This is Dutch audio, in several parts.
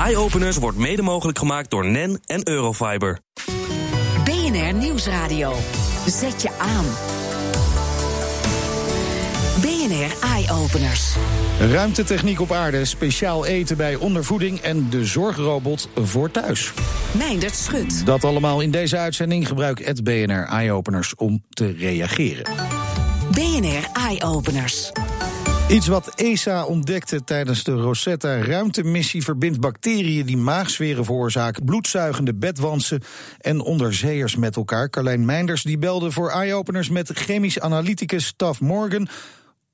Eye-openers wordt mede mogelijk gemaakt door NEN en Eurofiber. BNR Nieuwsradio. Zet je aan. BNR Eye-openers. Ruimtetechniek op aarde, speciaal eten bij ondervoeding en de zorgrobot voor thuis. Meindert Schut. Dat allemaal in deze uitzending. Gebruik het BNR Eye-openers om te reageren. BNR Eye-openers. Iets wat ESA ontdekte tijdens de Rosetta-ruimtemissie verbindt bacteriën die maagzweren veroorzaken, bloedzuigende bedwansen en onderzeeërs met elkaar. Carlijn Meinders die belde voor eye-openers met chemisch analyticus Taf Morgan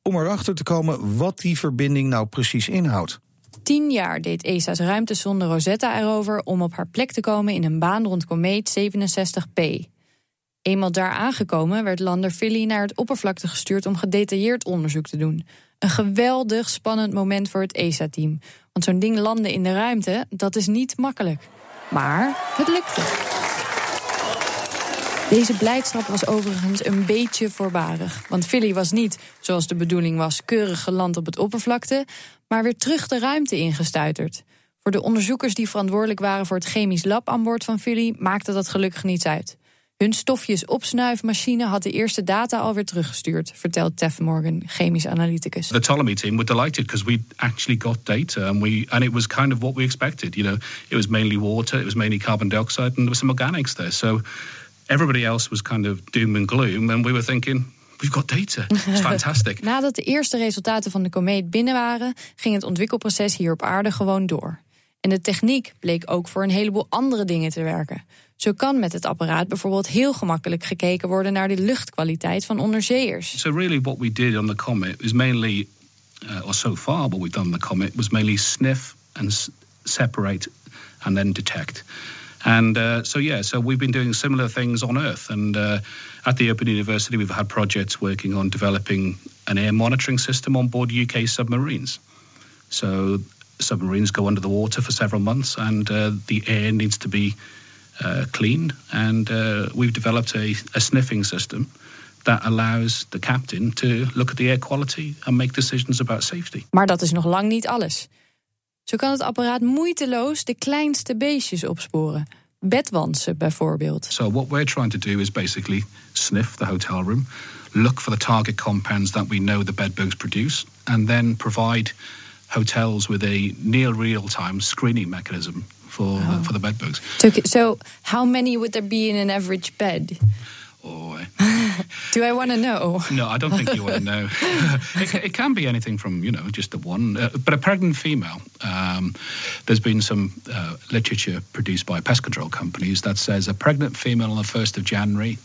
om erachter te komen wat die verbinding nou precies inhoudt. Tien jaar deed ESA's ruimtesonde Rosetta erover om op haar plek te komen in een baan rond komeet 67P. Eenmaal daar aangekomen werd lander Philly naar het oppervlakte gestuurd om gedetailleerd onderzoek te doen. Een geweldig spannend moment voor het ESA-team. Want zo'n ding landen in de ruimte, dat is niet makkelijk. Maar het lukte. Deze blijdschap was overigens een beetje voorbarig. Want Philly was niet, zoals de bedoeling was, keurig geland op het oppervlakte, maar weer terug de ruimte ingestuiterd. Voor de onderzoekers die verantwoordelijk waren voor het chemisch lab aan boord van Philly maakte dat gelukkig niets uit. Hun stofjes opsnuifmachine had de eerste data alweer teruggestuurd, vertelt Tef Morgan, chemisch analyticus. The Ptolemy team were delighted because we actually got data and we and it was kind of what we expected. You know, it was mainly water, it was mainly carbon dioxide, and there was some organics there. So everybody else was kind of doom and gloom, and we were thinking. We've got data. It's fantastic. Nadat de eerste resultaten van de komeet binnen waren, ging het ontwikkelproces hier op aarde gewoon door. En de techniek bleek ook voor een heleboel andere dingen te werken. Zo kan met het apparaat bijvoorbeeld heel gemakkelijk gekeken worden naar de luchtkwaliteit van onderzeeërs. So really what we did on the comet was mainly, uh, or so far what we've done on the comet was mainly sniff and separate and then detect. And uh, so, yeah, so we've been doing similar things on Earth. And uh, at the Open University, we've had projects working on developing an air monitoring system on board UK submarines. So, submarines go under the water for several months, and uh, the air needs to be uh, cleaned. And uh, we've developed a, a sniffing system that allows the captain to look at the air quality and make decisions about safety. Maar dat is nog lang niet alles. Zo kan het apparaat moeiteloos de kleinste beestjes opsporen. Bedwansen bijvoorbeeld. So what we're trying to do is basically sniff the hotel room, look for the target compounds that we know the bedbugs produce, and then provide hotels with a near real-time screening mechanism for Oh. for the bedbugs. So, so how many would there be in an average bed? Or Do I want to know? no, I don't think you want to know. it, it can be anything from you know just the one, uh, but a pregnant female. Um, there's been some uh, literature produced by pest control companies that says a pregnant female on the first of January,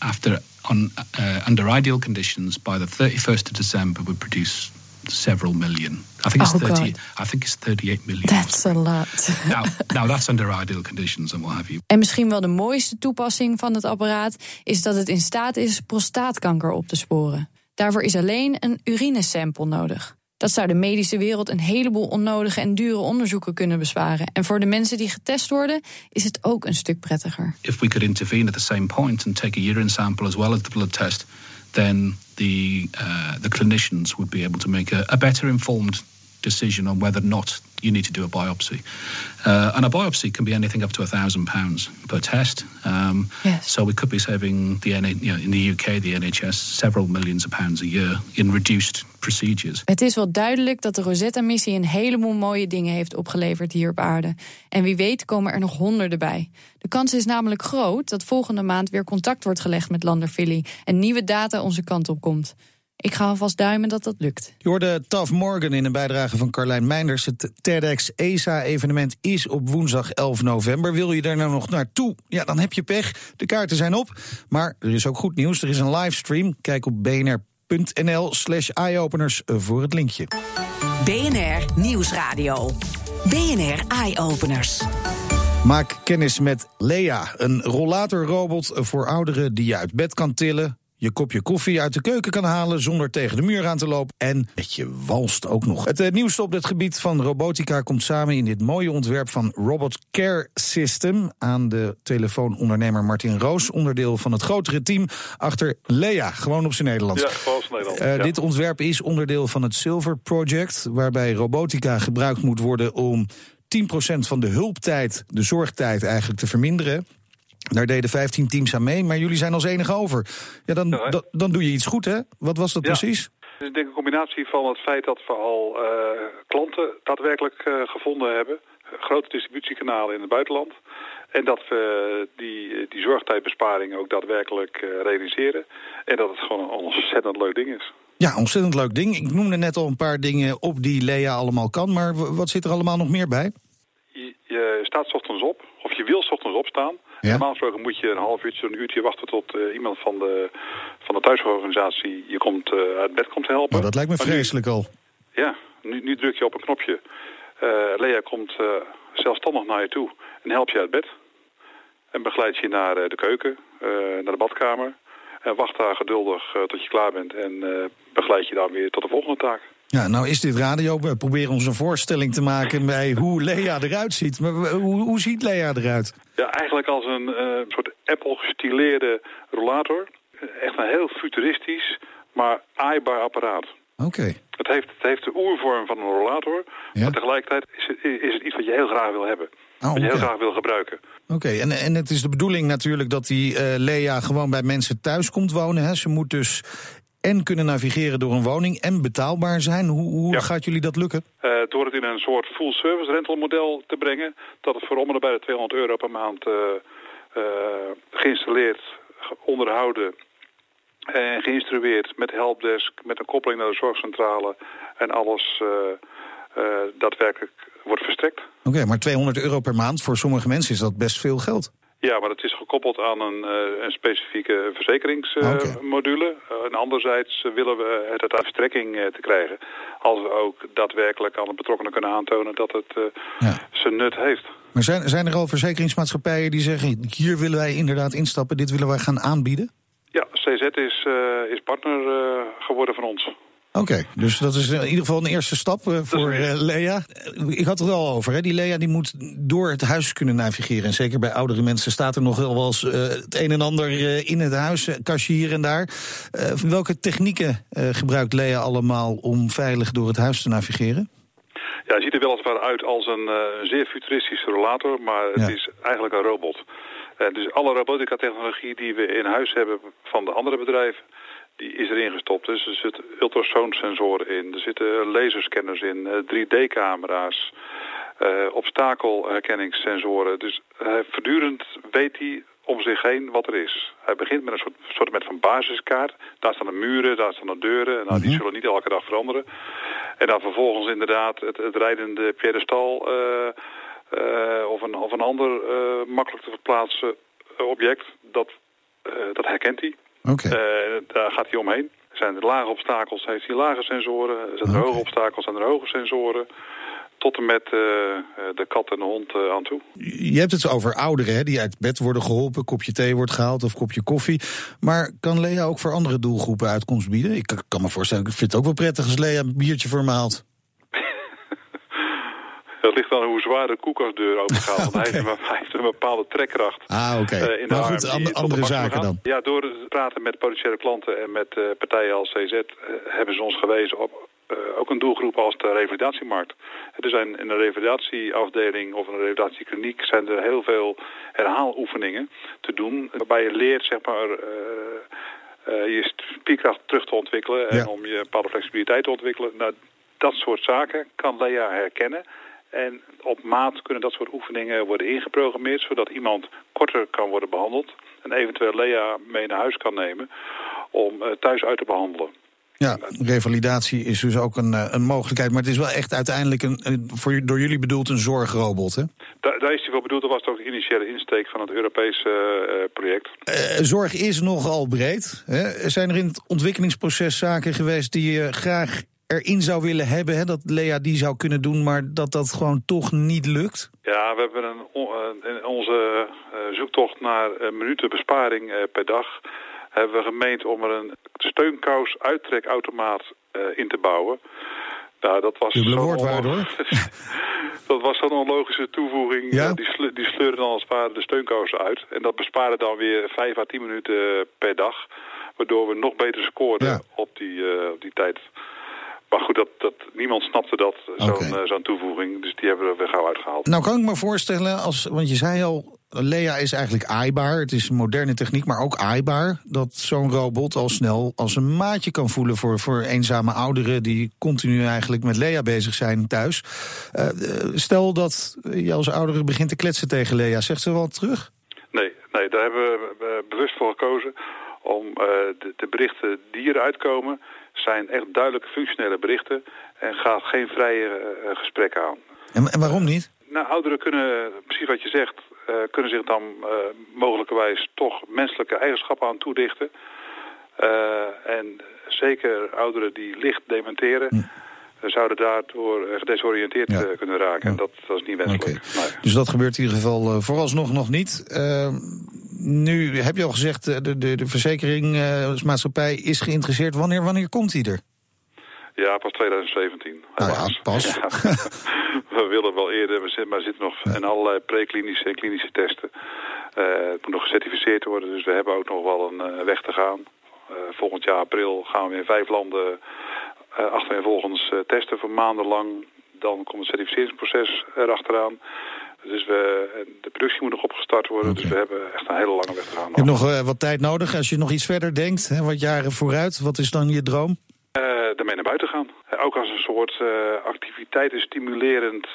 after on uh, under ideal conditions, by the 31st of December would produce several million. I think it's Oh, 30. God. I think it's 38 million. That's a lot. now, now that's under ideal conditions and what have you. En misschien wel de mooiste toepassing van het apparaat is dat het in staat is prostaatkanker op te sporen. Daarvoor is alleen een urinesample nodig. Dat zou de medische wereld een heleboel onnodige en dure onderzoeken kunnen besparen. En voor de mensen die getest worden, is het ook een stuk prettiger. if we could intervene at the same point and take a urine sample as well as the blood test, then the uh, the clinicians would be able to make a, a better informed decision on whether or not you need to do a biopsy. Uh, and a biopsy can be anything up to a thousand pounds per test. Um, Yes. So we could be saving the you know, in the UK the NHS several millions of pounds a year in reduced procedures. Het is wel duidelijk dat de Rosetta-missie een heleboel mooie dingen heeft opgeleverd hier op aarde. En wie weet komen er nog honderden bij. De kans is namelijk groot dat volgende maand weer contact wordt gelegd met Lander Philly en nieuwe data onze kant op komt. Ik ga alvast duimen dat dat lukt. Je hoorde Taf Morgan in een bijdrage van Carlijn Meinders. Het TEDx ESA-evenement is op woensdag 11 november. Wil je daar nou nog naartoe? Ja, dan heb je pech. De kaarten zijn op. Maar er is ook goed nieuws. Er is een livestream. Kijk op bnr.nl slash eyeopeners voor het linkje. BNR Nieuwsradio. BNR Eye-openers. Maak kennis met Lea, een rollatorrobot voor ouderen die je uit bed kan tillen, je kopje koffie uit de keuken kan halen zonder tegen de muur aan te lopen en met je walst ook nog. Het eh, nieuwste op het gebied van robotica komt samen in dit mooie ontwerp van Robot Care System aan de telefoon ondernemer Martin Roos, onderdeel van het grotere team achter Lea, gewoon op zijn Nederlands. Ja, gewoon als Nederland. Eh, ja. Dit ontwerp is onderdeel van het Silver Project, waarbij robotica gebruikt moet worden om 10% van de hulptijd, de zorgtijd eigenlijk te verminderen. Daar deden 15 teams aan mee, maar jullie zijn als enige over. Ja, dan, Ja, dan, doe je iets goed, hè? Wat was dat Ja. precies? Het is denk ik een combinatie van het feit dat we al eh, klanten daadwerkelijk eh, gevonden hebben. Grote distributiekanalen in het buitenland. En dat we die, die zorgtijdbesparing ook daadwerkelijk eh, realiseren. En dat het gewoon een ontzettend leuk ding is. Ja, ontzettend leuk ding. Ik noemde net al een paar dingen op die Lea allemaal kan, maar wat zit er allemaal nog meer bij? Je, je staat ochtends op, of je wil ochtends opstaan. Ja. Normaal gesproken moet je een half uurtje, een uurtje wachten tot eh, iemand van de, van de thuisorganisatie je komt, eh, uit bed komt helpen. Nou, dat lijkt me Maar nu- vreselijk al. Ja, nu, nu druk je op een knopje. Eh, Lea komt zelfstandig naar je toe en helpt je uit bed. En begeleidt je naar de keuken, naar de badkamer. En wacht daar geduldig tot je klaar bent en begeleid je dan weer tot de volgende taak. Ja, nou is dit radio. We proberen ons een voorstelling te maken bij hoe Lea eruit ziet. Maar hoe, hoe ziet Lea eruit? Ja, eigenlijk als een eh, soort Apple gestileerde rollator. Eh, Echt een heel futuristisch, maar aaibaar apparaat. Oké. Het heeft, het heeft de oervorm van een rollator, Ja. maar tegelijkertijd is het, is het iets wat je heel graag wil hebben. Oh, wat je heel graag wil gebruiken. Oké, en, en het is de bedoeling natuurlijk dat die eh, Lea gewoon bij mensen thuis komt wonen. Hè? Ze moet dus en kunnen navigeren door een woning en betaalbaar zijn. Hoe, hoe Ja. gaat jullie dat lukken? Eh, door het in een soort full-service rentalmodel te brengen, dat het voor om bij de 200 euro per maand eh, eh, geïnstalleerd, ge- onderhouden en geïnstrueerd met helpdesk, met een koppeling naar de zorgcentrale en alles daadwerkelijk wordt verstrekt. Oké, maar 200 euro per maand, voor sommige mensen is dat best veel geld. Ja, maar het is gekoppeld aan een, eh, een specifieke verzekeringsmodule. Eh, en anderzijds willen we het uit verstrekking eh, te krijgen. Als we ook daadwerkelijk aan de betrokkenen kunnen aantonen dat het Ja. zijn nut heeft. Maar zijn, zijn er al verzekeringsmaatschappijen die zeggen... hier willen wij inderdaad instappen, dit willen wij gaan aanbieden? Ja, CZ is, is partner geworden van ons. Oké, dus dat is in ieder geval een eerste stap eh, voor eh, Lea. Eh, Ik had het er al over, hè? die Lea die moet door het huis kunnen navigeren. En zeker bij oudere mensen staat er nog wel eens het een en ander in het huis, kastje hier en daar. Welke technieken gebruikt Lea allemaal om veilig door het huis te navigeren? Ja, hij ziet er weliswaar uit als een zeer futuristische rollator, maar het Ja. is eigenlijk een robot. Dus alle robotica-technologie die we in huis hebben van de andere bedrijven, die is erin gestopt. Dus er zitten ultrasoonsensoren in, er zitten laserscanners in, eh, 3D-camera's, eh obstakelherkenningssensoren. Dus eh, voortdurend weet hij om zich heen wat er is. Hij begint met een soort, soort met van basiskaart. Daar staan de muren, daar staan de deuren. Nou, die zullen niet elke dag veranderen. En dan vervolgens inderdaad het, het rijdende piedestal of, een, of een ander makkelijk te verplaatsen object. Dat, dat herkent hij. Oké. Eh, daar gaat hij omheen. Zijn er lage obstakels, heeft hij lage sensoren. Zijn er Oké. hoge obstakels, zijn er hoge sensoren. Tot en met eh, eh, de kat en de hond aan toe. Je hebt het over ouderen hè, die uit bed worden geholpen, kopje thee wordt gehaald of kopje koffie. Maar kan Lea ook voor andere doelgroepen uitkomst bieden? Ik kan me voorstellen, ik vind het ook wel prettig als Lea een biertje voor me haalt. Het ligt aan hoe zwaar de koelkastdeur open gaat. Want hij, heeft een, hij heeft een bepaalde trekkracht. Ah, oké. eh, in de Maar goed, andere zaken dan. Ja, door te praten met potentiële klanten en met eh, partijen als CZ... eh, hebben ze ons gewezen op ook een doelgroep als de revalidatiemarkt. Er zijn in een revalidatieafdeling of een revalidatiekliniek... zijn er heel veel herhaaloefeningen te doen... waarbij je leert, zeg maar... je spierkracht terug te ontwikkelen en Ja. om je bepaalde flexibiliteit te ontwikkelen. Nou, dat soort zaken kan Lea herkennen. En op maat kunnen dat soort oefeningen worden ingeprogrammeerd... zodat iemand korter kan worden behandeld... en eventueel Lea mee naar huis kan nemen om eh, thuis uit te behandelen. Ja, revalidatie is dus ook een, eh, een mogelijkheid. Maar het is wel echt uiteindelijk een, een- voor, door jullie bedoeld een zorgrobot. Hè? Da- daar is hij voor bedoeld. Dat was ook de initiële insteek van het Europese eh, project. Zorg is nogal breed. Hè? Zijn er in het ontwikkelingsproces zaken geweest die je graag erin zou willen hebben? Hè? Dat Lea die zou kunnen doen, maar dat dat gewoon toch niet lukt? Ja, we hebben een, eh, in onze eh, zoektocht naar een minuten besparing eh, per dag... hebben we gemeend om er een steunkous uittrekautomaat eh, in te bouwen. Nou, dat was Dubbele woordwaarde, onlo- dat was zo'n onlogische toevoeging. Ja? Eh, die, sle die sleuren dan als het ware de steunkousen uit. En dat bespaarde dan weer 5 à 10 minuten per dag. Waardoor we nog beter scoorden Ja. op, die, eh, op die tijd. Maar goed, dat, dat, niemand snapte dat, zo'n Oké. eh, zo'n toevoeging. Dus die hebben we er gauw uitgehaald. Nou kan ik me voorstellen, als, want je zei al, Lea is eigenlijk aaibaar. Het is moderne techniek, maar ook aaibaar. Dat zo'n robot al snel als een maatje kan voelen voor, voor eenzame ouderen... die continu eigenlijk met Lea bezig zijn thuis. Eh, eh, stel dat je als oudere begint te kletsen tegen Lea. Zegt ze wel terug? Nee, nee, daar hebben we eh, bewust voor gekozen om eh, de, de berichten die eruit komen... zijn echt duidelijke functionele berichten en gaat geen vrije eh, gesprek aan. En, en waarom niet? Nou, ouderen kunnen, precies wat je zegt, eh, kunnen zich dan eh, mogelijkerwijs toch menselijke eigenschappen aan toedichten. Eh, en zeker ouderen die licht dementeren, eh, zouden daardoor eh, gedesoriënteerd Ja. eh, kunnen raken. En dat, dat is niet wenselijk. Nee. Dus dat gebeurt in ieder geval eh, vooralsnog nog niet. Eh, nu heb je al gezegd, eh, de, de, de verzekeringsmaatschappij is geïnteresseerd. Wanneer, wanneer komt die er? Ja, pas 2017. Nou ja, pas. Ja. we willen wel eerder, we zitten, maar zitten nog in allerlei preklinische en klinische testen. Eh, het moet nog gecertificeerd worden, dus we hebben ook nog wel een eh, weg te gaan. Eh, volgend jaar april gaan we in vijf landen uh, achtereenvolgens uh, testen voor maandenlang. Dan komt het certificeringsproces erachteraan. Dus we, de productie moet nog opgestart worden. Okay. Dus we hebben echt een hele lange weg te gaan. Je hebt nog uh, wat tijd nodig. Als je nog iets verder denkt, hè, wat jaren vooruit, wat is dan je droom? Uh, daarmee naar buiten gaan. Uh, ook als een soort uh, activiteiten stimulerend.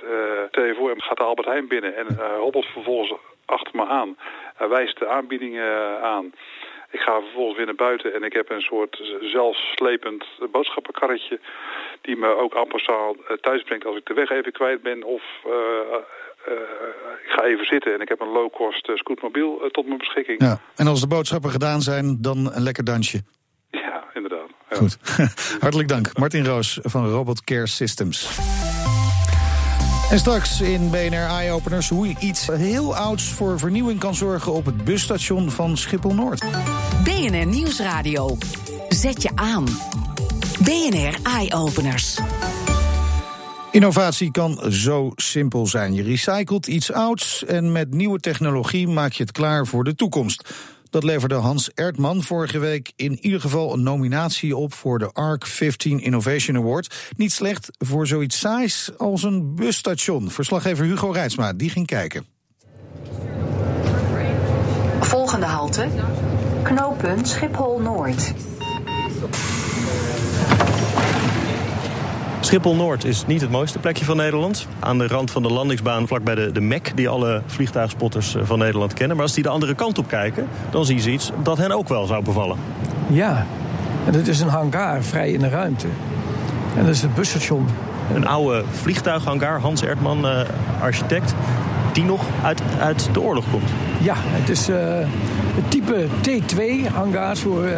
stel je voor, gaat de Albert Heijn binnen en hobbelt vervolgens achter me aan. wijst de aanbiedingen aan. Ik ga vervolgens weer naar buiten en ik heb een soort zelfslepend boodschappenkarretje... die me ook passant thuis brengt als ik de weg even kwijt ben of... Uh, ik ga even zitten en ik heb een low-cost uh, scootmobiel uh, tot mijn beschikking. Ja. En als de boodschappen gedaan zijn, dan een lekker dansje. Ja, inderdaad. Ja. Goed. Hartelijk dank. Martin Roos van Robot Care Systems. En straks in BNR Eye Openers hoe je iets heel ouds voor vernieuwing kan zorgen op het busstation van Schiphol Noord. BNR Nieuwsradio. Zet je aan. BNR Eye Openers. Innovatie kan zo simpel zijn. Je recycelt iets ouds en met nieuwe technologie maak je het klaar voor de toekomst. Dat leverde Hans Ertman vorige week in ieder geval een nominatie op voor de ARC 15 Innovation Award. Niet slecht voor zoiets saais als een busstation. Verslaggever Hugo Reitsma, die ging kijken. Volgende halte. Knooppunt Schiphol Noord. Schiphol Noord is niet het mooiste plekje van Nederland. Aan de rand van de landingsbaan, vlakbij de, de MEC, die alle vliegtuigspotters van Nederland kennen. Maar als die de andere kant op kijken, dan zien ze iets dat hen ook wel zou bevallen. Ja, en het is een hangar vrij in de ruimte. En dat is het busstation. Een oude vliegtuighangar, Hans Ertman, uh, architect, die nog uit, uit de oorlog komt. Ja, het is uh, het type T2-hangaars voor. Uh,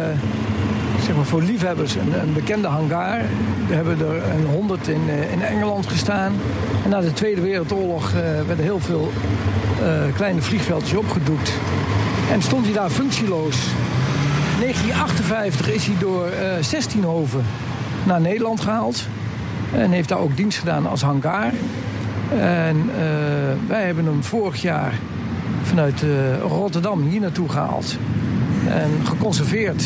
zeg maar voor liefhebbers een, een, bekende hangar. We hebben er een 100 in, in Engeland gestaan. En na de Tweede Wereldoorlog uh, werden heel veel uh, kleine vliegveldjes opgedoekt. En stond hij daar functieloos. In 1958 is hij door uh, 16 hoven naar Nederland gehaald. En heeft daar ook dienst gedaan als hangar. En wij hebben hem vorig jaar vanuit Rotterdam hier naartoe gehaald. En geconserveerd.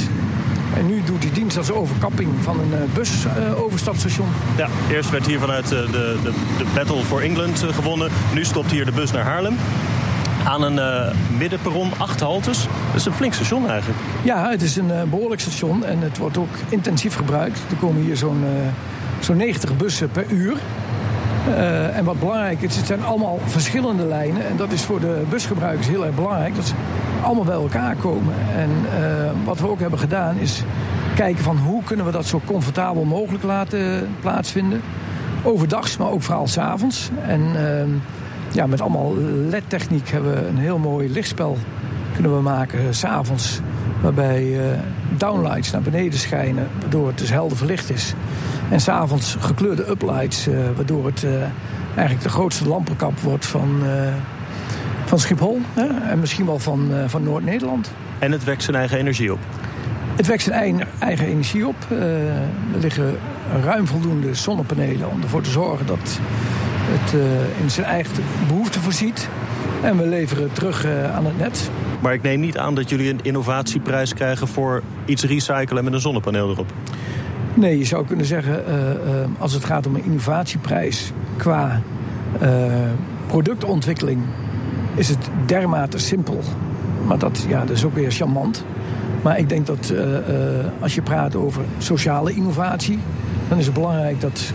En nu doet hij dienst als overkapping van een uh, busoverstapstation. ja, eerst werd hier vanuit de, de, de Battle for England gewonnen. Nu stopt hier de bus naar Haarlem. Aan een uh, middenperron, acht haltes. Dat is een flink station eigenlijk. Ja, het is een uh, behoorlijk station en het wordt ook intensief gebruikt. Er komen hier zo'n uh, zo'n 90 bussen per uur. En wat belangrijk is, het zijn allemaal verschillende lijnen. En dat is voor de busgebruikers heel erg belangrijk. Dat ze allemaal bij elkaar komen. En uh, wat we ook hebben gedaan is kijken van hoe kunnen we dat zo comfortabel mogelijk laten plaatsvinden. Overdags, maar ook vooral s'avonds. En uh, ja, met allemaal LED-techniek hebben we een heel mooi lichtspel kunnen we maken s'avonds. Waarbij downlights naar beneden schijnen, waardoor het dus helder verlicht is. En s'avonds gekleurde uplights, uh, waardoor het eigenlijk de grootste lampenkap wordt van, van Schiphol. Hè? En misschien wel van, van Noord-Nederland. En het wekt zijn eigen energie op? Het wekt zijn eigen, eigen energie op. er liggen ruim voldoende zonnepanelen om ervoor te zorgen dat het in zijn eigen behoefte voorziet. En we leveren terug aan het net. Maar ik neem niet aan dat jullie een innovatieprijs krijgen voor iets recyclen met een zonnepaneel erop. Nee, je zou kunnen zeggen, als het gaat om een innovatieprijs qua productontwikkeling, is het dermate simpel. Maar dat, ja, dat is ook weer charmant. Maar ik denk dat als je praat over sociale innovatie, dan is het belangrijk dat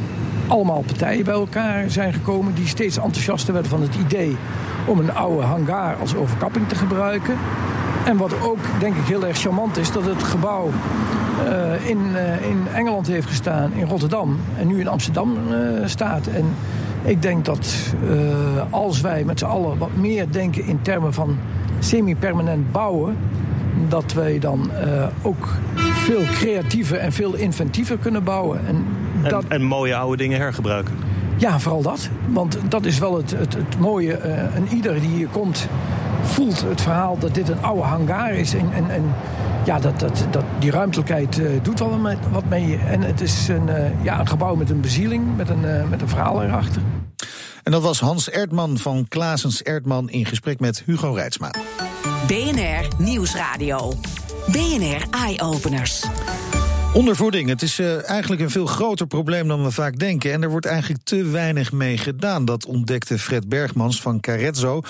allemaal partijen bij elkaar zijn gekomen die steeds enthousiaster werden van het idee om een oude hangar als overkapping te gebruiken. En wat ook denk ik heel erg charmant is, dat het gebouw uh, in, in Engeland heeft gestaan, in Rotterdam en nu in Amsterdam staat. En ik denk dat als wij met z'n allen wat meer denken in termen van semi-permanent bouwen, dat wij dan ook veel creatiever en veel inventiever kunnen bouwen. En, dat... en, mooie oude dingen hergebruiken. Ja, vooral dat. Want dat is wel het, het, het mooie. Uh, en ieder die hier komt voelt het verhaal dat dit een oude hangar is. En, en, en ja, dat, dat, dat, die ruimtelijkheid uh, doet wel met, wat mee. En het is een, uh, ja, een gebouw met een bezieling, met een, met een verhaal erachter. En dat was Hans Erdman van Klaasens Erdman in gesprek met Hugo Reitsma. BNR Nieuwsradio. BNR Eye Openers. Ondervoeding, het is uh, eigenlijk een veel groter probleem dan we vaak denken. En er wordt eigenlijk te weinig mee gedaan. Dat ontdekte Fred Bergmans van Carezzo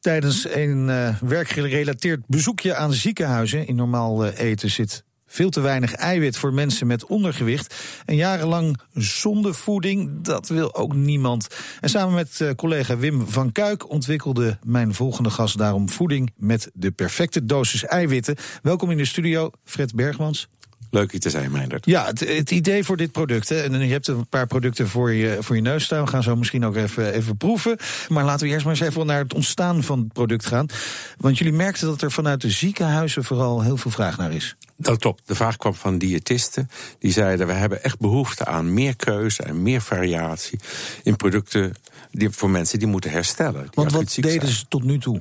tijdens een uh, werkgerelateerd bezoekje aan ziekenhuizen. In normaal uh, eten zit veel te weinig eiwit voor mensen met ondergewicht. En jarenlang zondevoeding, dat wil ook niemand. En samen met collega Wim van Kuik ontwikkelde mijn volgende gast daarom voeding met de perfecte dosis eiwitten. Welkom in de studio, Fred Bergmans. Leuk hier te zijn, Meindert. Ja, het, het, idee voor dit product. Hè, en je hebt een paar producten voor je, voor je neus staan. We gaan zo misschien ook even, even proeven. Maar laten we eerst maar eens even naar het ontstaan van het product gaan. Want jullie merkten dat er vanuit de ziekenhuizen vooral heel veel vraag naar is. Dat klopt. De vraag kwam van diëtisten. Die zeiden: we hebben echt behoefte aan meer keuze en meer variatie in producten die, voor mensen die moeten herstellen. Die Want wat deden ze tot nu toe?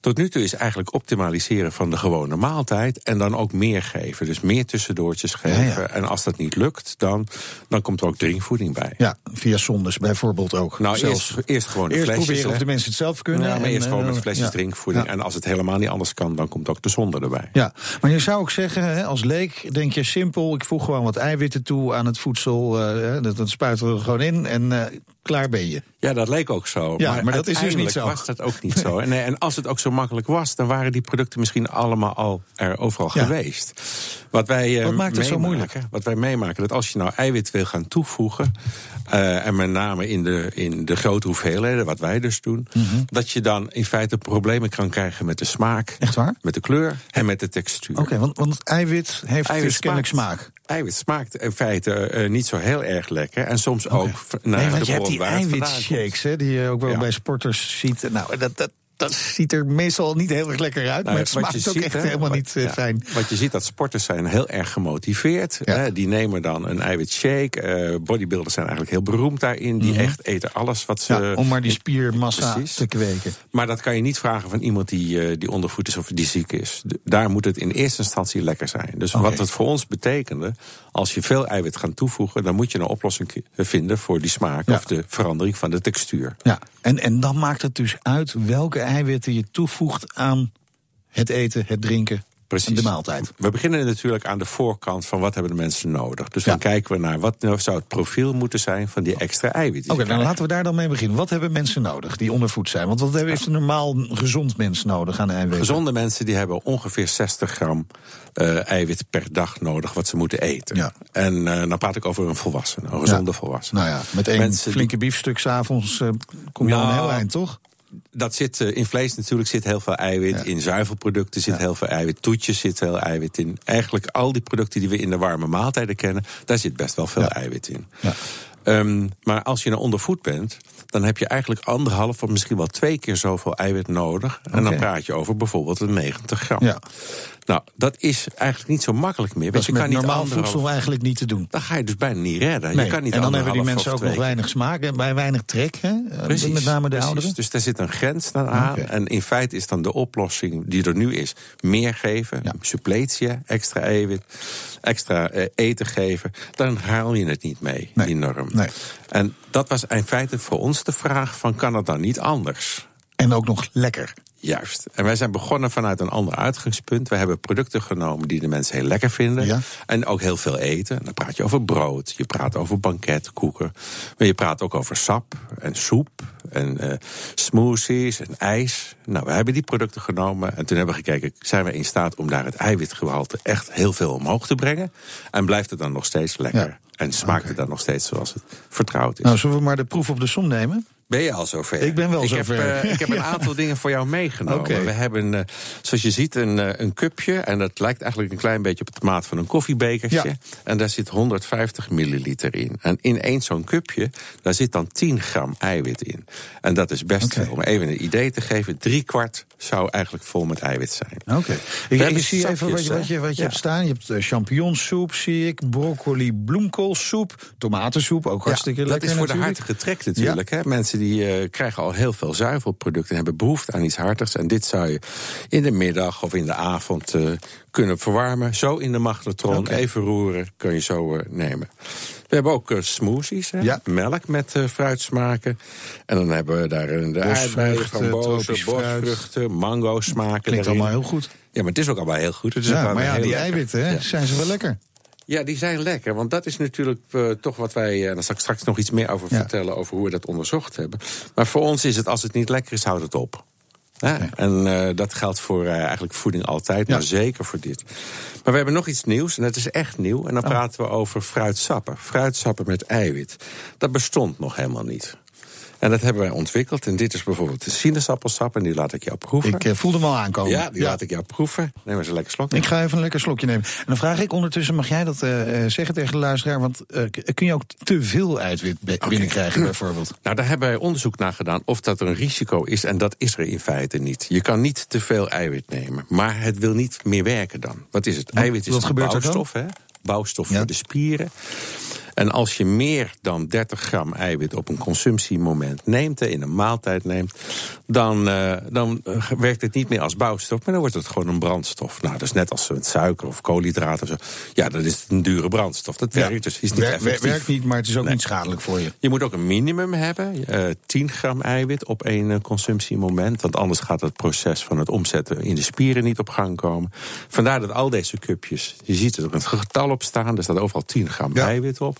Tot nu toe is eigenlijk optimaliseren van de gewone maaltijd. En dan ook meer geven. Dus meer tussendoortjes geven. En als dat niet lukt, dan, dan komt er ook drinkvoeding bij. Ja, via zondes bijvoorbeeld ook. Nou, eerst, eerst gewoon eerst flesjes. proberen of de mensen het zelf kunnen. Ja, maar eerst gewoon met flesjes drinkvoeding. En als het helemaal niet anders kan, dan komt ook de zonde erbij. Ja, maar je zou ook zeggen, als leek, denk je simpel... ik voeg gewoon wat eiwitten toe aan het voedsel. Uh, dat, spuiten we er gewoon in en uh, klaar ben je. Ja, dat leek ook zo. Ja, maar, maar dat is dus niet zo. was dat ook niet zo. En, en als het ook zo makkelijk was, dan waren die producten misschien allemaal al er overal ja. geweest. Wat, wij, uh, wat maakt het zo moeilijk? Wat wij meemaken, dat als je nou eiwit wil gaan toevoegen... Uh, en met name in de, in de grote hoeveelheden, wat wij dus doen... Mm -hmm. dat je dan in feite problemen kan krijgen met de smaak... Echt waar? Met de kleur en met de textuur. Oké, okay, want, want eiwit heeft eiwit dus kennelijk smaak. Eiwit smaakt in feite uh, niet zo heel erg lekker. En soms okay. ook naar nee, want de je hebt die eiwitshakes, hè, die je ook wel ja. bij sporters ziet. Nou, dat, dat, dat ziet er meestal niet heel erg lekker uit. Nou, maar het smaakt ook ziet, echt he, helemaal wat, niet ja, fijn. Wat je ziet, dat sporters zijn heel erg gemotiveerd. Ja. Hè, die nemen dan een eiwitshake. Uh, bodybuilders zijn eigenlijk heel beroemd daarin. Die mm -hmm. echt eten alles wat ze... Ja, om maar die spiermassa precies. te kweken. Maar dat kan je niet vragen van iemand die, uh, die ondervoed is of die ziek is. Daar moet het in eerste instantie lekker zijn. Dus okay. wat het voor ons betekende... als je veel eiwit gaat toevoegen... dan moet je een oplossing vinden voor die smaak... of de verandering van de textuur. Ja, en, en dan maakt het dus uit welke eiwitten je toevoegt aan het eten, het drinken, Precies. de maaltijd. We beginnen natuurlijk aan de voorkant van wat hebben de mensen nodig. Dus ja. dan kijken we naar wat nou zou het profiel moeten zijn van die extra eiwitten. Oké, okay, dan laten we daar dan mee beginnen. Wat hebben mensen nodig die ondervoed zijn? Want wat heeft een normaal gezond mens nodig aan eiwitten? Gezonde mensen die hebben ongeveer 60 gram uh, eiwit per dag nodig wat ze moeten eten. Ja. En uh, dan praat ik over een volwassene, een gezonde ja. volwassene. Nou ja, met één mensen flinke die... biefstuk s'avonds uh, kom je nou, al een heel eind, toch? Dat zit uh, in vlees natuurlijk zit heel veel eiwit. Ja. In zuivelproducten zit ja. heel veel eiwit. Toetjes zit veel eiwit in. Eigenlijk al die producten die we in de warme maaltijden kennen, daar zit best wel veel ja. eiwit in. Um, maar als je nou ondervoed bent, dan heb je eigenlijk anderhalf of misschien wel twee keer zoveel eiwit nodig. En okay. dan praat je over bijvoorbeeld een 90 gram. Ja. Nou, dat is eigenlijk niet zo makkelijk meer. Dat is je met kan niet normaal voedsel eigenlijk niet te doen. Dan ga je dus bijna niet redden. Nee. Je kan niet en dan hebben die mensen ook nog weinig smaak en bij weinig trek. Hè? Precies, met name de precies. ouderen. Dus daar zit een grens dan aan. Okay. En in feite is dan de oplossing die er nu is... meer geven, ja. suppletie, extra eiwit, extra uh, eten geven. Dan haal je het niet mee, nee. die norm. Nee. En dat was in feite voor ons de vraag van kan het dan niet anders? En ook nog lekker. Juist. En wij zijn begonnen vanuit een ander uitgangspunt. We hebben producten genomen die de mensen heel lekker vinden. Ja. En ook heel veel eten. Dan praat je over brood, je praat over banket, koeken. Maar je praat ook over sap en soep en eh, smoothies en ijs. Nou, we hebben die producten genomen en toen hebben we gekeken... zijn we in staat om daar het eiwitgehalte echt heel veel omhoog te brengen? En blijft het dan nog steeds lekker? Ja. En smaakt het dan nog steeds zoals het vertrouwd is? Nou, zullen we maar de proef op de som nemen? Ben je al zover? Ik ben wel ik zover. Heb, eh, ik heb een aantal dingen voor jou meegenomen. We hebben, eh, zoals je ziet, een, eh, een cupje. En dat lijkt eigenlijk een klein beetje op het maat van een koffiebekertje. Ja. En daar zit 150 milliliter in. En in één zo'n cupje, daar zit dan 10 gram eiwit in. En dat is best, Oké. om even een idee te geven... drie kwart zou eigenlijk vol met eiwit zijn. Oké. Ik, ik zie even wat je, wat je, wat je hebt staan. Je hebt eh, champignonsoep, zie ik. Broccoli, bloemkoolsoep. Tomatensoep, ook hartstikke dat lekker is voor de hartige trek natuurlijk. Hè? Mensen die eh, krijgen al heel veel zuivelproducten... en hebben behoefte aan iets hartigs. En dit zou je in de middag of in de avond eh, kunnen verwarmen. Zo in de magnetron, even roeren, kun je zo nemen. We hebben ook eh, smoothies, hè? Ja. melk met eh, fruitsmaken. En dan hebben we daar de aardbeien, frambozen, bosvruchten, mango smaken Klinkt erin. allemaal heel goed. Ja, maar het is ook allemaal heel goed. Het is Ja, maar ja, die lekker. eiwitten, hè, Ja. zijn ze wel lekker. Ja, die zijn lekker. Want dat is natuurlijk eh, toch wat wij. En daar zal ik straks nog iets meer over Ja. vertellen. Over hoe we dat onderzocht hebben. Maar voor ons is het, als het niet lekker is, houdt het op. En eh, dat geldt voor eh, eigenlijk voeding altijd, maar zeker voor dit. Maar we hebben nog iets nieuws, en dat is echt nieuw. En dan Oh. praten we over fruitsappen. Fruitsappen met eiwit. Dat bestond nog helemaal niet. En dat hebben wij ontwikkeld. En dit is bijvoorbeeld de sinaasappelsap. En die laat ik jou proeven. Ik eh, voelde hem al aankomen. ja, die laat ik jou proeven. Neem eens een lekker slok. Ik ga even een lekker slokje nemen. En dan vraag ik ondertussen, mag jij dat eh, eh, zeggen tegen de luisteraar? Want kun je ook te veel eiwit be- binnenkrijgen, bijvoorbeeld? Nou, daar hebben wij onderzoek naar gedaan of dat er een risico is. En dat is er in feite niet. Je kan niet te veel eiwit nemen. Maar het wil niet meer werken dan. Wat is het? eiwit is een bouwstof, hè? Bouwstof Ja. voor de spieren. En als je meer dan 30 gram eiwit op een consumptiemoment neemt, in een maaltijd neemt, dan, eh, dan eh, werkt het niet meer als bouwstof, maar dan wordt het gewoon een brandstof. Nou, dat is net als met suiker of koolhydraten of zo. Ja, dat is een dure brandstof. Dat werkt dus, is niet Wer- effectief. werkt niet, maar het is ook Nee. niet schadelijk voor je. Je moet ook een minimum hebben, eh 10 gram eiwit op één eh, consumptiemoment. Want anders gaat het proces van het omzetten in de spieren niet op gang komen. Vandaar dat al deze cupjes, je ziet er ook een getal op staan, er staat overal 10 gram Ja. eiwit op.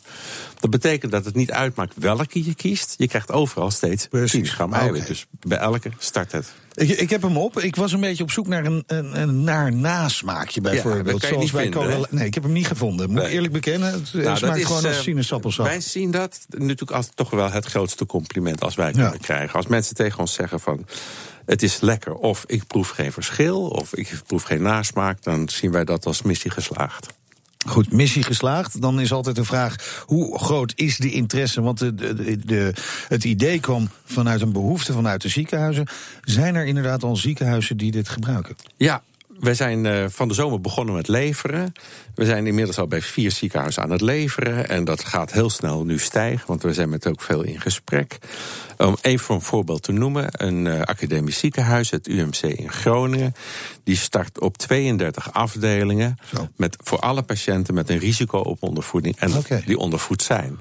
Dat betekent dat het niet uitmaakt welke je kiest. Je krijgt overal steeds Precies. 10 gram Oké. eiwit. Dus bij elke start het. Ik, ik heb hem op. Ik was een beetje op zoek naar een, een, een naar nasmaakje bijvoorbeeld. Zoals bij vinden, Cola-? Nee, ik heb hem niet gevonden. Moet ik eerlijk bekennen. Het Nou, smaakt gewoon als eh, sinaasappelsap. Wij zien dat natuurlijk als toch wel het grootste compliment als wij Ja. kunnen krijgen. Als mensen tegen ons zeggen van het is lekker of ik proef geen verschil of ik proef geen nasmaak, dan zien wij dat als missie geslaagd. Goed, missie geslaagd. Dan is altijd de vraag: hoe groot is de interesse? Want de, het idee kwam vanuit een behoefte vanuit de ziekenhuizen. Zijn er inderdaad al ziekenhuizen die dit gebruiken? Ja, wij zijn eh, van de zomer begonnen met leveren. We zijn inmiddels al bij vier ziekenhuizen aan het leveren. En dat gaat heel snel nu stijgen, want we zijn met ook veel in gesprek. Om even een voorbeeld te noemen: een eh, academisch ziekenhuis, het UMC in Groningen. Die start op 32 afdelingen. Zo. Met, voor alle patiënten met een risico op ondervoeding. En die ondervoed zijn.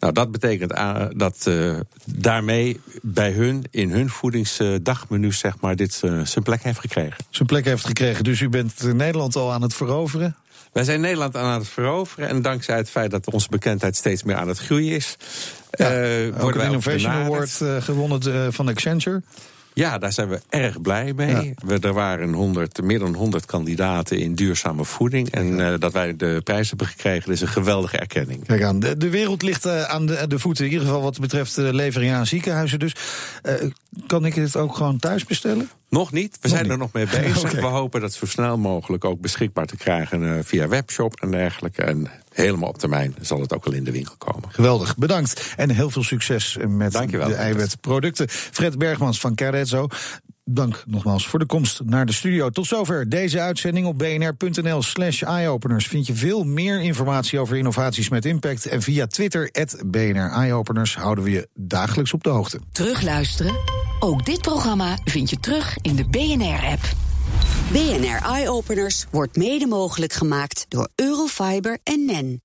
Nou, dat betekent eh, dat eh, daarmee bij hun, in hun voedingsdagmenu, zeg maar, dit eh, zijn plek heeft gekregen. Zijn plek heeft gekregen. Dus u bent Nederland al aan het veroveren. Wij zijn Nederland aan het veroveren. En dankzij het feit dat onze bekendheid steeds meer aan het groeien is. Ja, eh, ook een Innovation. Award gewonnen van Accenture. Ja, daar zijn we erg blij mee. We, er waren 100, meer dan 100 kandidaten in duurzame voeding. En eh, dat wij de prijs hebben gekregen, is een geweldige erkenning. Kijk aan, de, de wereld ligt eh, aan de, de voeten. In ieder geval wat betreft de levering aan ziekenhuizen. Dus eh, kan ik het ook gewoon thuis bestellen? Nog niet. We Nog zijn niet. er nog mee bezig. We hopen dat zo snel mogelijk ook beschikbaar te krijgen eh, via webshop en dergelijke. En helemaal op termijn zal het ook wel in de winkel komen. Geweldig, bedankt. En heel veel succes met Dankjewel. de eiwitproducten. Fred Bergmans van Carezzo. Dank nogmaals voor de komst naar de studio. Tot zover deze uitzending op bnr.nl slash eyeopeners. Vind je veel meer informatie over innovaties met impact. En via Twitter, BNR Eyeopeners, houden we je dagelijks op de hoogte. Terugluisteren? Ook dit programma vind je terug in de BNR-app. BNR Eye Openers wordt mede mogelijk gemaakt door Eurofiber en NEN.